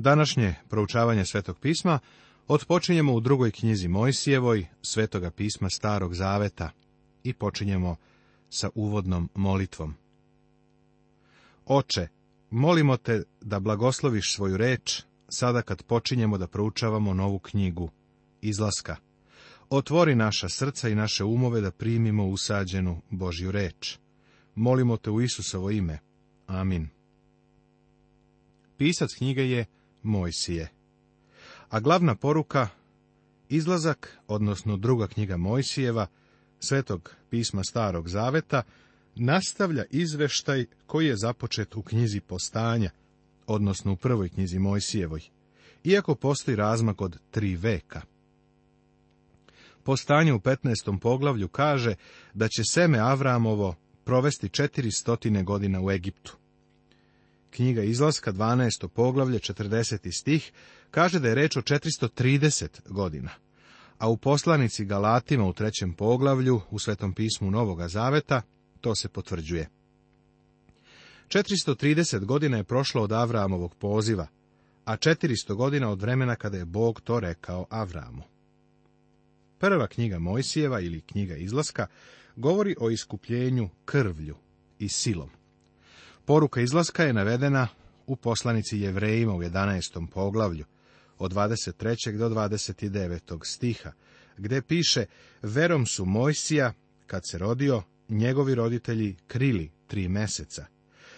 Današnje proučavanje Svetog pisma otpočinjemo u drugoj knjizi Mojsijevoj, Svetoga pisma Starog Zaveta i počinjemo sa uvodnom molitvom. Oče, molimo te da blagosloviš svoju reč sada kad počinjemo da proučavamo novu knjigu, izlaska. Otvori naša srca i naše umove da primimo usađenu Božju reč. Molimo te u Isusovo ime. Amin. Pisac knjige je Mojsije. A glavna poruka, izlazak, odnosno druga knjiga Mojsijeva, svetog pisma Starog Zaveta, nastavlja izveštaj koji je započet u knjizi postanja, odnosno u prvoj knjizi Mojsijevoj, iako postoji razmak od tri veka. Postanje u 15. poglavlju kaže da će seme Avramovo provesti 400 godina u Egiptu. Knjiga izlaska, 12. poglavlje, 40. stih, kaže da je reč o 430 godina. A u poslanici Galatima u trećem poglavlju, u Svetom pismu Novoga Zaveta, to se potvrđuje. 430 godina je prošlo od Avramovog poziva, a 400 godina od vremena kada je Bog to rekao Avramu. Prva knjiga Mojsijeva ili knjiga izlaska govori o iskupljenju krvlju i silom. Poruka izlaska je navedena u poslanici Jevrejima u 11. poglavlju od 23. do 29. stiha, gde piše Verom su Mojsija, kad se rodio, njegovi roditelji krili tri meseca,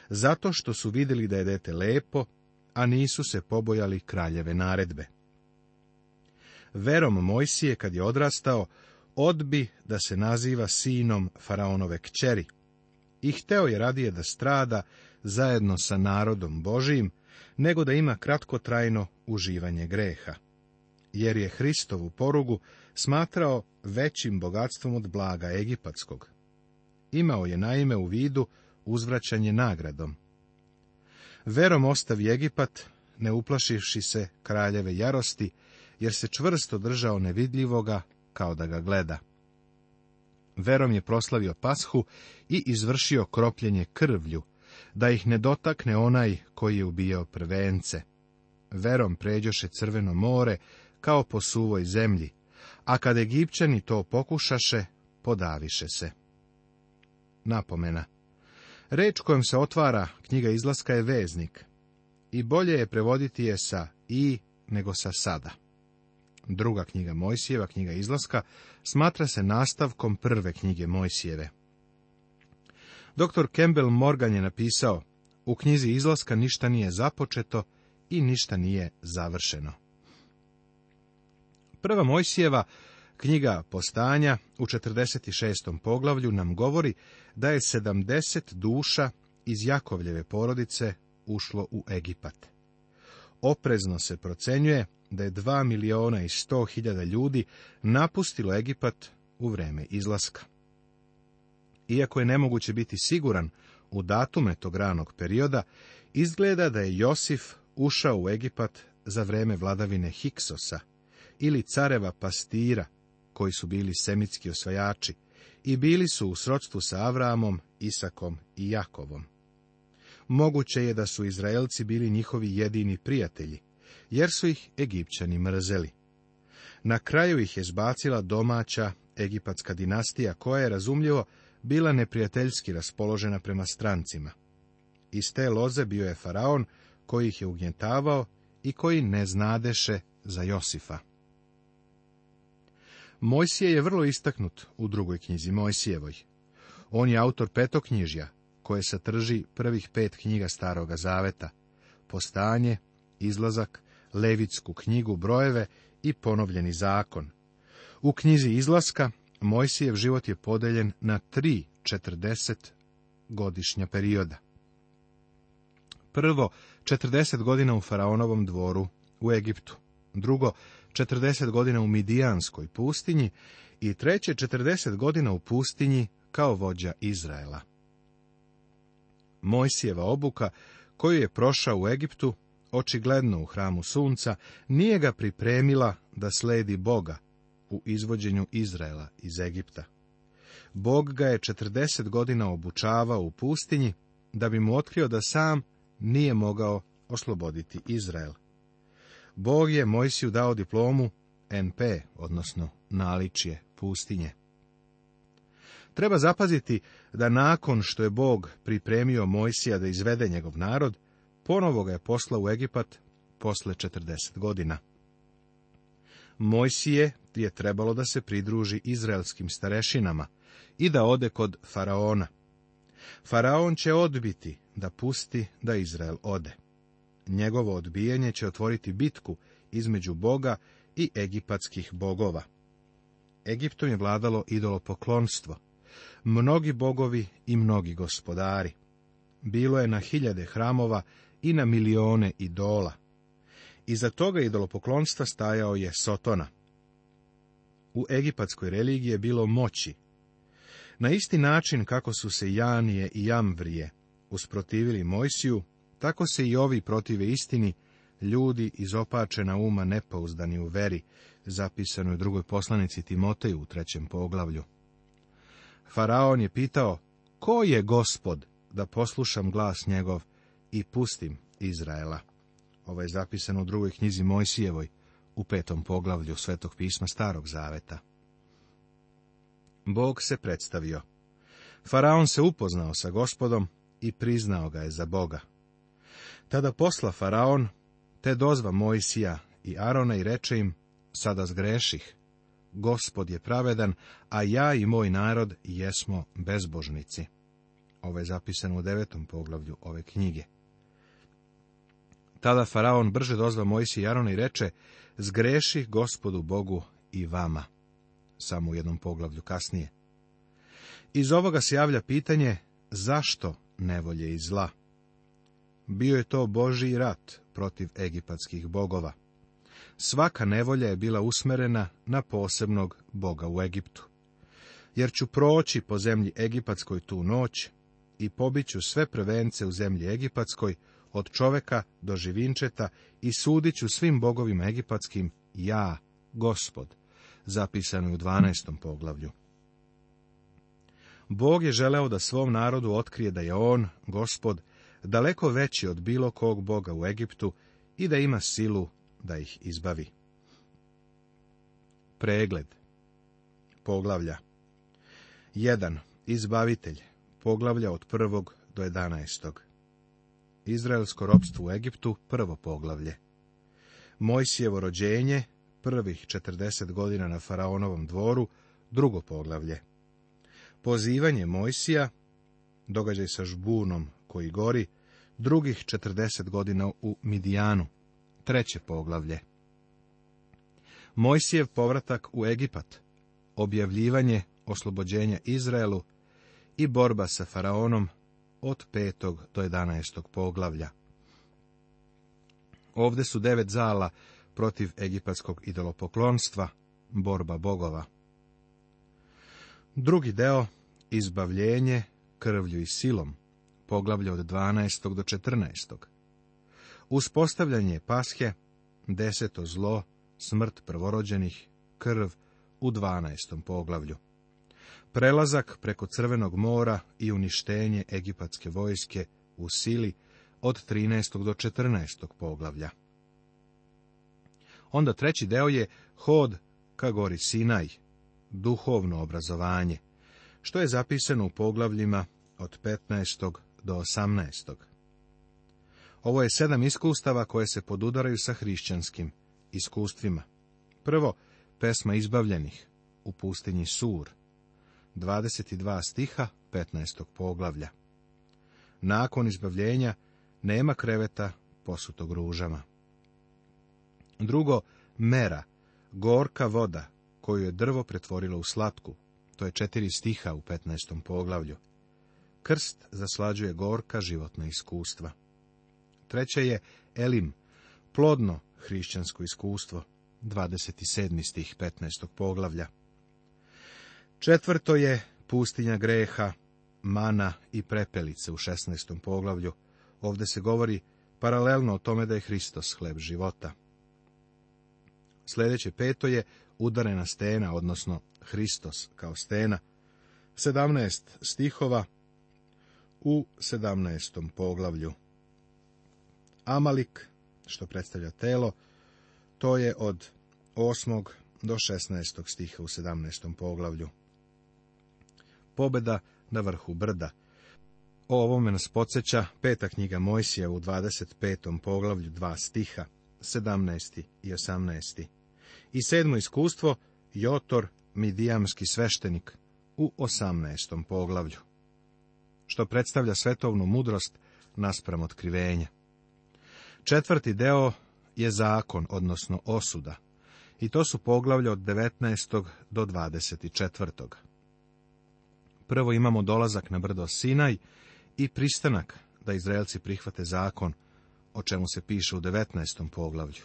zato što su vidjeli da je dete lepo, a nisu se pobojali kraljeve naredbe. Verom Mojsije, kad je odrastao, odbi da se naziva sinom faraonove kćeri – i hteo je radije da strada zajedno sa narodom Božijim, nego da ima kratkotrajno uživanje greha. Jer je Hristovu porugu smatrao većim bogatstvom od blaga egipatskog. Imao je naime u vidu uzvraćanje nagradom. Verom ostavi Egipat, ne uplašivši se kraljeve jarosti, jer se čvrsto držao nevidljivoga kao da ga gleda verom je proslavio pashu i izvršio kropljenje krvlju, da ih ne dotakne onaj koji je ubijao prvence. Verom pređoše crveno more, kao po suvoj zemlji, a kad Egipćani to pokušaše, podaviše se. Napomena. Reč kojom se otvara knjiga izlaska je veznik i bolje je prevoditi je sa i nego sa sada. Druga knjiga Mojsijeva, knjiga izlaska, smatra se nastavkom prve knjige Mojsijeve. Dr. Campbell Morgan je napisao, u knjizi izlaska ništa nije započeto i ništa nije završeno. Prva Mojsijeva, knjiga postanja, u 46. poglavlju nam govori da je 70 duša iz Jakovljeve porodice ušlo u Egipat. Oprezno se procenjuje da je dva miliona i sto hiljada ljudi napustilo Egipat u vreme izlaska. Iako je nemoguće biti siguran u datume tog ranog perioda, izgleda da je Josif ušao u Egipat za vreme vladavine Hiksosa ili careva pastira, koji su bili semitski osvajači, i bili su u srodstvu sa Avramom, Isakom i Jakovom. Moguće je da su Izraelci bili njihovi jedini prijatelji, jer su ih Egipćani mrzeli. Na kraju ih je zbacila domaća egipatska dinastija koja je razumljivo bila neprijateljski raspoložena prema strancima. Iz te loze bio je faraon koji ih je ugnjetavao i koji ne znadeše za Josifa. Mojsije je vrlo istaknut u drugoj knjizi Mojsijevoj. On je autor knjižja, koje sadrži prvih pet knjiga Staroga Zaveta, postanje, izlazak, Levitsku knjigu brojeve i ponovljeni zakon. U knjizi izlaska Mojsijev život je podeljen na tri 40 godišnja perioda. Prvo, četrdeset godina u Faraonovom dvoru u Egiptu. Drugo, četrdeset godina u Midijanskoj pustinji i treće četrdeset godina u pustinji kao vođa Izraela. Mojsijeva obuka koju je prošao u Egiptu očigledno u hramu sunca, nije ga pripremila da sledi Boga u izvođenju Izraela iz Egipta. Bog ga je četrdeset godina obučavao u pustinji da bi mu otkrio da sam nije mogao osloboditi Izrael. Bog je Mojsiju dao diplomu NP, odnosno naličje pustinje. Treba zapaziti da nakon što je Bog pripremio Mojsija da izvede njegov narod, Ponovo ga je poslao u Egipat posle 40 godina. Mojsije je trebalo da se pridruži izraelskim starešinama i da ode kod faraona. Faraon će odbiti da pusti da Izrael ode. Njegovo odbijanje će otvoriti bitku između Boga i egipatskih bogova. Egiptom je vladalo idolopoklonstvo, mnogi bogovi i mnogi gospodari. Bilo je na hiljade hramova i na milione idola. Iza toga idolopoklonstva stajao je Sotona. U egipatskoj religiji je bilo moći. Na isti način kako su se Janije i Jamvrije usprotivili Mojsiju, tako se i ovi protive istini, ljudi iz opačena uma nepouzdani u veri, zapisano u drugoj poslanici Timoteju u trećem poglavlju. Faraon je pitao, ko je gospod, da poslušam glas njegov, i pustim Izraela. Ovo ovaj je zapisano u drugoj knjizi Mojsijevoj, u petom poglavlju Svetog pisma Starog Zaveta. Bog se predstavio. Faraon se upoznao sa gospodom i priznao ga je za Boga. Tada posla Faraon, te dozva Mojsija i Arona i reče im, sada zgreših. Gospod je pravedan, a ja i moj narod jesmo bezbožnici. Ovo je zapisano u devetom poglavlju ove knjige. Tada Faraon brže dozva Mojsi i Arona i reče, zgreši gospodu Bogu i vama. Samo u jednom poglavlju kasnije. Iz ovoga se javlja pitanje, zašto nevolje i zla? Bio je to Boži rat protiv egipatskih bogova. Svaka nevolja je bila usmerena na posebnog boga u Egiptu. Jer ću proći po zemlji Egipatskoj tu noć i pobiću sve prevence u zemlji Egipatskoj, od čoveka do živinčeta i sudit ću svim bogovima egipatskim, ja, gospod, zapisano u 12. poglavlju. Bog je želeo da svom narodu otkrije da je on, gospod, daleko veći od bilo kog boga u Egiptu i da ima silu da ih izbavi. Pregled Poglavlja 1. Izbavitelj Poglavlja od 1. do 11. Izraelsko ropstvo u Egiptu, prvo poglavlje. Mojsijevo rođenje, prvih 40 godina na faraonovom dvoru, drugo poglavlje. Pozivanje Mojsija, događaj sa žbunom koji gori, drugih 40 godina u Midijanu, treće poglavlje. Mojsijev povratak u Egipat, objavljivanje oslobođenja Izraelu i borba sa faraonom od 5. do 11. poglavlja. Ovde su devet zala protiv egipatskog idolopoklonstva, borba bogova. Drugi deo, izbavljenje krvlju i silom, poglavlja od 12. do 14. Uspostavljanje pashe, deseto zlo, smrt prvorođenih, krv u 12. poglavlju. Prelazak preko Crvenog mora i uništenje egipatske vojske u sili od 13. do 14. poglavlja. Onda treći deo je hod ka gori Sinaj, duhovno obrazovanje, što je zapisano u poglavljima od 15. do 18. Ovo je sedam iskustava koje se podudaraju sa hrišćanskim iskustvima. Prvo, pesma izbavljenih u pustinji Sur – 22 stiha 15. poglavlja. Nakon izbavljenja nema kreveta posutog ružama. Drugo, mera, gorka voda, koju je drvo pretvorilo u slatku. To je četiri stiha u 15. poglavlju. Krst zaslađuje gorka životna iskustva. Treće je Elim, plodno hrišćansko iskustvo, 27. stih 15. poglavlja. Četvrto je pustinja greha, mana i prepelice u 16. poglavlju. Ovde se govori paralelno o tome da je Hristos hleb života. Sljedeće peto je udarena stena, odnosno Hristos kao stena. 17 stihova u 17. poglavlju. Amalik, što predstavlja telo, to je od 8. do 16. stiha u 17. poglavlju pobeda na vrhu brda. O ovome nas podsjeća peta knjiga Mojsija u 25. poglavlju dva stiha, 17. i 18. I sedmo iskustvo, Jotor, midijamski sveštenik, u 18. poglavlju, što predstavlja svetovnu mudrost naspram otkrivenja. Četvrti deo je zakon, odnosno osuda, i to su poglavlje od 19. do 24. Prvo imamo dolazak na brdo Sinaj i pristanak da Izraelci prihvate zakon, o čemu se piše u 19. poglavlju.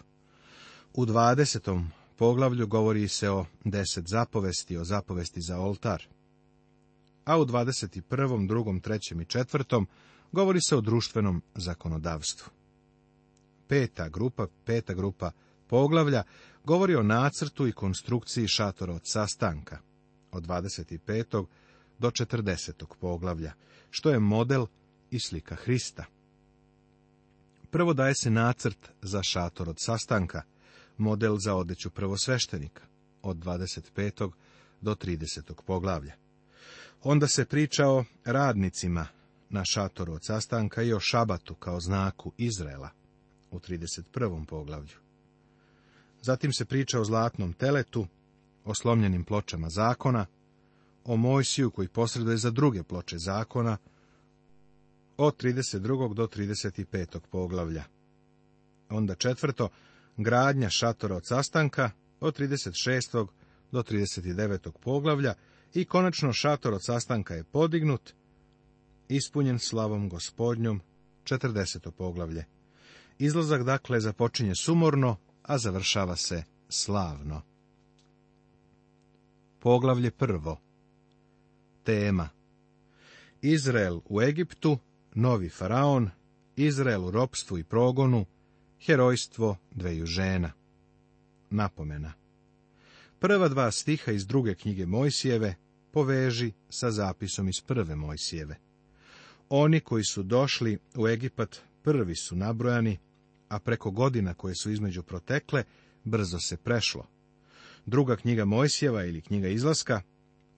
U 20. poglavlju govori se o deset zapovesti, o zapovesti za oltar. A u 21., 2., 3. i 4. govori se o društvenom zakonodavstvu. Peta grupa, peta grupa poglavlja govori o nacrtu i konstrukciji šatora od sastanka, od 25 do 40. poglavlja, što je model i slika Hrista. Prvo daje se nacrt za šator od sastanka, model za odeću prvosveštenika, od 25. do 30. poglavlja. Onda se priča o radnicima na šatoru od sastanka i o šabatu kao znaku Izraela u 31. poglavlju. Zatim se priča o zlatnom teletu, o slomljenim pločama zakona, o Mojsiju koji posreduje za druge ploče zakona od 32. do 35. poglavlja. Onda četvrto, gradnja šatora od sastanka od 36. do 39. poglavlja i konačno šator od sastanka je podignut, ispunjen slavom gospodnjom, 40. poglavlje. Izlazak dakle započinje sumorno, a završava se slavno. Poglavlje prvo tema. Izrael u Egiptu, novi faraon, Izrael u ropstvu i progonu, herojstvo dveju žena. Napomena. Prva dva stiha iz druge knjige Mojsijeve poveži sa zapisom iz prve Mojsijeve. Oni koji su došli u Egipat prvi su nabrojani, a preko godina koje su između protekle brzo se prešlo. Druga knjiga Mojsijeva ili knjiga izlaska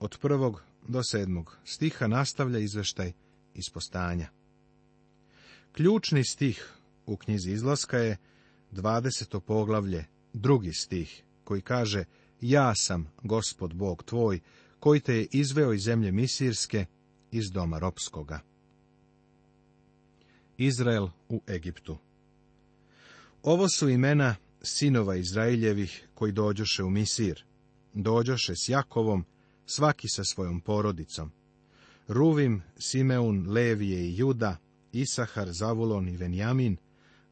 od prvog do sedmog stiha nastavlja izveštaj iz postanja. Ključni stih u knjizi izlaska je 20. poglavlje, drugi stih, koji kaže Ja sam, gospod Bog tvoj, koji te je izveo iz zemlje Misirske, iz doma ropskoga. Izrael u Egiptu Ovo su imena sinova Izraeljevih koji dođoše u Misir. Dođoše s Jakovom, svaki sa svojom porodicom. Ruvim, Simeun, Levije i Juda, Isahar, Zavulon i Venjamin,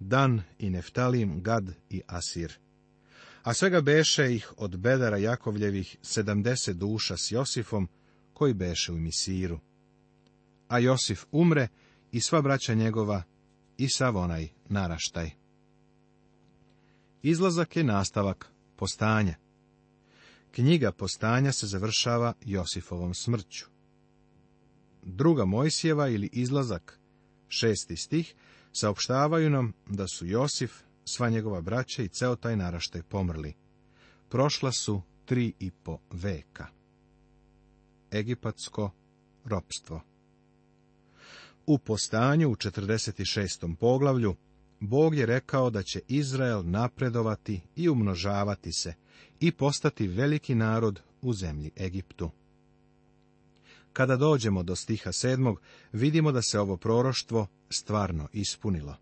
Dan i Neftalim, Gad i Asir. A svega beše ih od bedara Jakovljevih sedamdeset duša s Josifom, koji beše u misiru. A Josif umre i sva braća njegova i sav onaj naraštaj. Izlazak je nastavak postanja. Knjiga postanja se završava Josifovom smrću. Druga Mojsijeva ili izlazak, šesti stih, saopštavaju nam da su Josif, sva njegova braća i ceo taj naraštaj pomrli. Prošla su tri i po veka. Egipatsko ropstvo U postanju u 46. poglavlju Bog je rekao da će Izrael napredovati i umnožavati se, i postati veliki narod u zemlji Egiptu. Kada dođemo do stiha sedmog, vidimo da se ovo proroštvo stvarno ispunilo.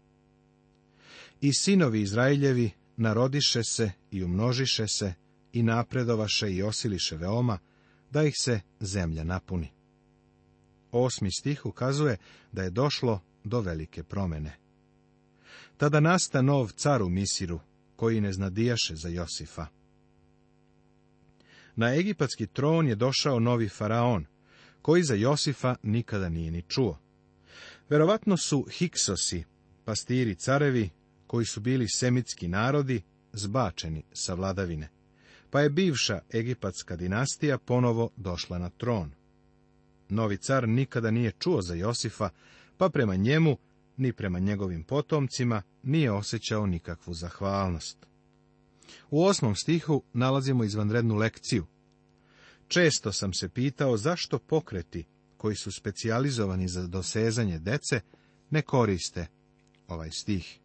I sinovi Izraeljevi narodiše se i umnožiše se i napredovaše i osiliše veoma, da ih se zemlja napuni. Osmi stih ukazuje da je došlo do velike promene. Tada nasta nov car u Misiru, koji ne znadijaše za Josifa. Na egipatski tron je došao novi faraon, koji za Josifa nikada nije ni čuo. Verovatno su Hiksosi, pastiri carevi, koji su bili semitski narodi, zbačeni sa vladavine. Pa je bivša egipatska dinastija ponovo došla na tron. Novi car nikada nije čuo za Josifa, pa prema njemu, ni prema njegovim potomcima, nije osjećao nikakvu zahvalnost. U osmom stihu nalazimo izvanrednu lekciju. Često sam se pitao zašto pokreti koji su specijalizovani za dosezanje dece ne koriste ovaj stih.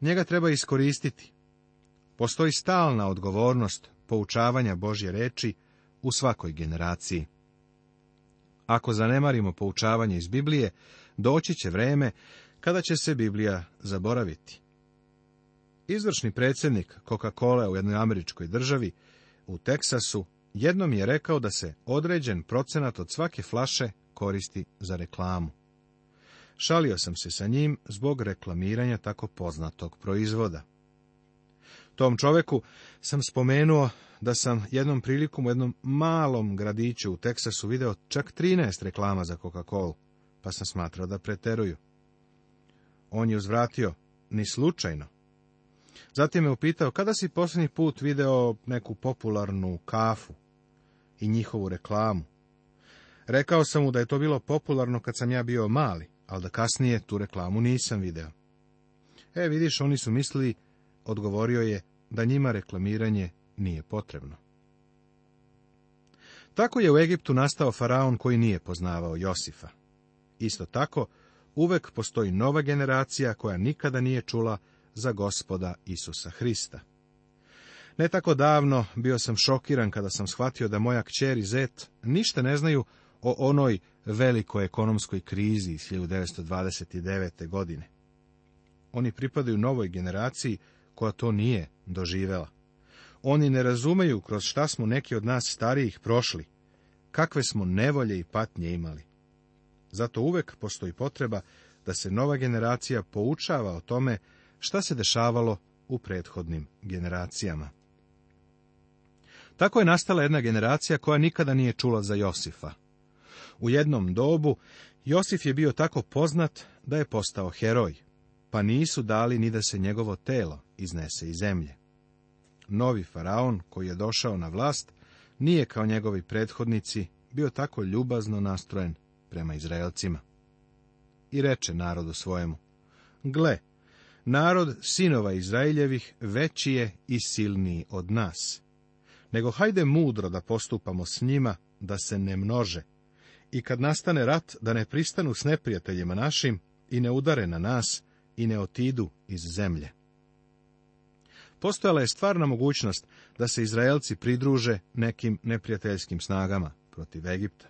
Njega treba iskoristiti. Postoji stalna odgovornost poučavanja Božje reči u svakoj generaciji. Ako zanemarimo poučavanje iz Biblije, doći će vreme kada će se Biblija zaboraviti. Izvršni predsjednik Coca-Cola u jednoj američkoj državi, u Teksasu, jednom je rekao da se određen procenat od svake flaše koristi za reklamu. Šalio sam se sa njim zbog reklamiranja tako poznatog proizvoda. Tom čoveku sam spomenuo da sam jednom prilikom u jednom malom gradiću u Teksasu video čak 13 reklama za Coca-Cola, pa sam smatrao da preteruju. On je uzvratio, ni slučajno, Zatim me upitao, kada si posljednji put video neku popularnu kafu i njihovu reklamu? Rekao sam mu da je to bilo popularno kad sam ja bio mali, ali da kasnije tu reklamu nisam video. E, vidiš, oni su mislili, odgovorio je, da njima reklamiranje nije potrebno. Tako je u Egiptu nastao faraon koji nije poznavao Josifa. Isto tako, uvek postoji nova generacija koja nikada nije čula za gospoda Isusa Hrista. Ne tako davno bio sam šokiran kada sam shvatio da moja kćer i zet ništa ne znaju o onoj velikoj ekonomskoj krizi iz 1929. godine. Oni pripadaju novoj generaciji koja to nije doživela. Oni ne razumeju kroz šta smo neki od nas starijih prošli, kakve smo nevolje i patnje imali. Zato uvek postoji potreba da se nova generacija poučava o tome šta se dešavalo u prethodnim generacijama. Tako je nastala jedna generacija koja nikada nije čula za Josifa. U jednom dobu Josif je bio tako poznat da je postao heroj, pa nisu dali ni da se njegovo telo iznese iz zemlje. Novi faraon koji je došao na vlast nije kao njegovi prethodnici bio tako ljubazno nastrojen prema Izraelcima. I reče narodu svojemu, gle, narod sinova Izraeljevih veći je i silniji od nas. Nego hajde mudro da postupamo s njima, da se ne množe. I kad nastane rat, da ne pristanu s neprijateljima našim i ne udare na nas i ne otidu iz zemlje. Postojala je stvarna mogućnost da se Izraelci pridruže nekim neprijateljskim snagama protiv Egipta.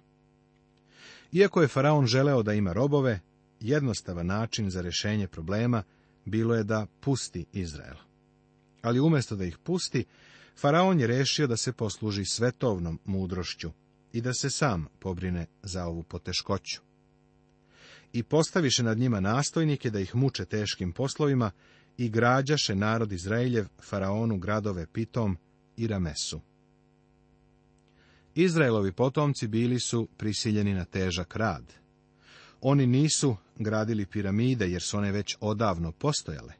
Iako je faraon želeo da ima robove, jednostavan način za rješenje problema bilo je da pusti Izrael. Ali umjesto da ih pusti, Faraon je rešio da se posluži svetovnom mudrošću i da se sam pobrine za ovu poteškoću. I postaviše nad njima nastojnike da ih muče teškim poslovima i građaše narod Izraeljev Faraonu gradove Pitom i Ramesu. Izraelovi potomci bili su prisiljeni na težak rad. Oni nisu gradili piramide jer su one već odavno postojale.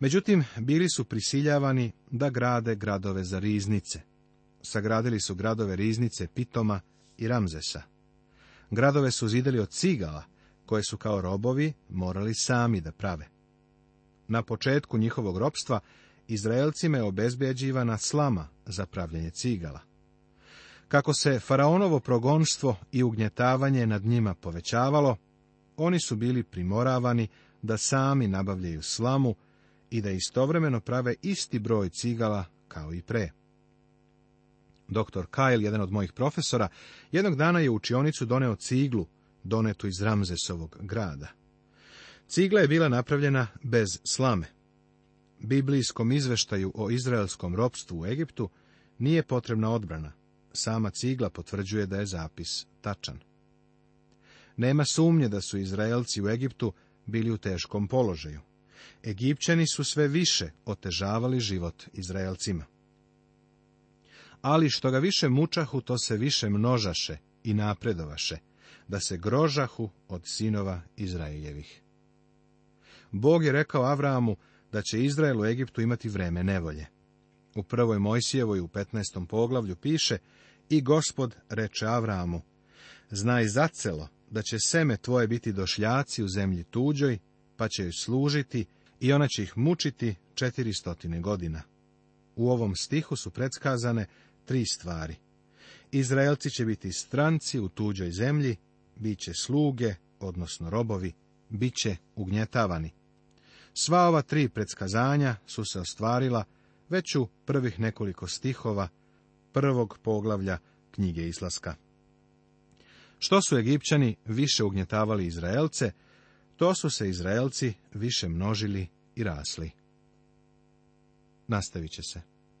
Međutim, bili su prisiljavani da grade gradove za riznice. Sagradili su gradove riznice Pitoma i Ramzesa. Gradove su zidali od cigala, koje su kao robovi morali sami da prave. Na početku njihovog ropstva, Izraelcima je obezbjeđivana slama za pravljenje cigala. Kako se faraonovo progonstvo i ugnjetavanje nad njima povećavalo, oni su bili primoravani da sami nabavljaju slamu i da istovremeno prave isti broj cigala kao i pre. Doktor Kyle, jedan od mojih profesora, jednog dana je u učionicu doneo ciglu, donetu iz Ramzesovog grada. Cigla je bila napravljena bez slame. Biblijskom izveštaju o izraelskom ropstvu u Egiptu nije potrebna odbrana. Sama cigla potvrđuje da je zapis tačan. Nema sumnje da su Izraelci u Egiptu bili u teškom položaju. Egipćani su sve više otežavali život Izraelcima. Ali što ga više mučahu, to se više množaše i napredovaše, da se grožahu od sinova Izraeljevih. Bog je rekao Avramu da će Izrael u Egiptu imati vreme nevolje. U prvoj Mojsijevoj u 15. poglavlju piše i gospod reče Avramu, znaj zacelo da će seme tvoje biti došljaci u zemlji tuđoj, pa će joj služiti i ona će ih mučiti četiri godina. U ovom stihu su predskazane tri stvari. Izraelci će biti stranci u tuđoj zemlji, bit će sluge, odnosno robovi, bit će ugnjetavani. Sva ova tri predskazanja su se ostvarila već u prvih nekoliko stihova prvog poglavlja knjige Islaska. Što su Egipćani više ugnjetavali Izraelce, to su se Izraelci više množili i rasli. Nastavit će se.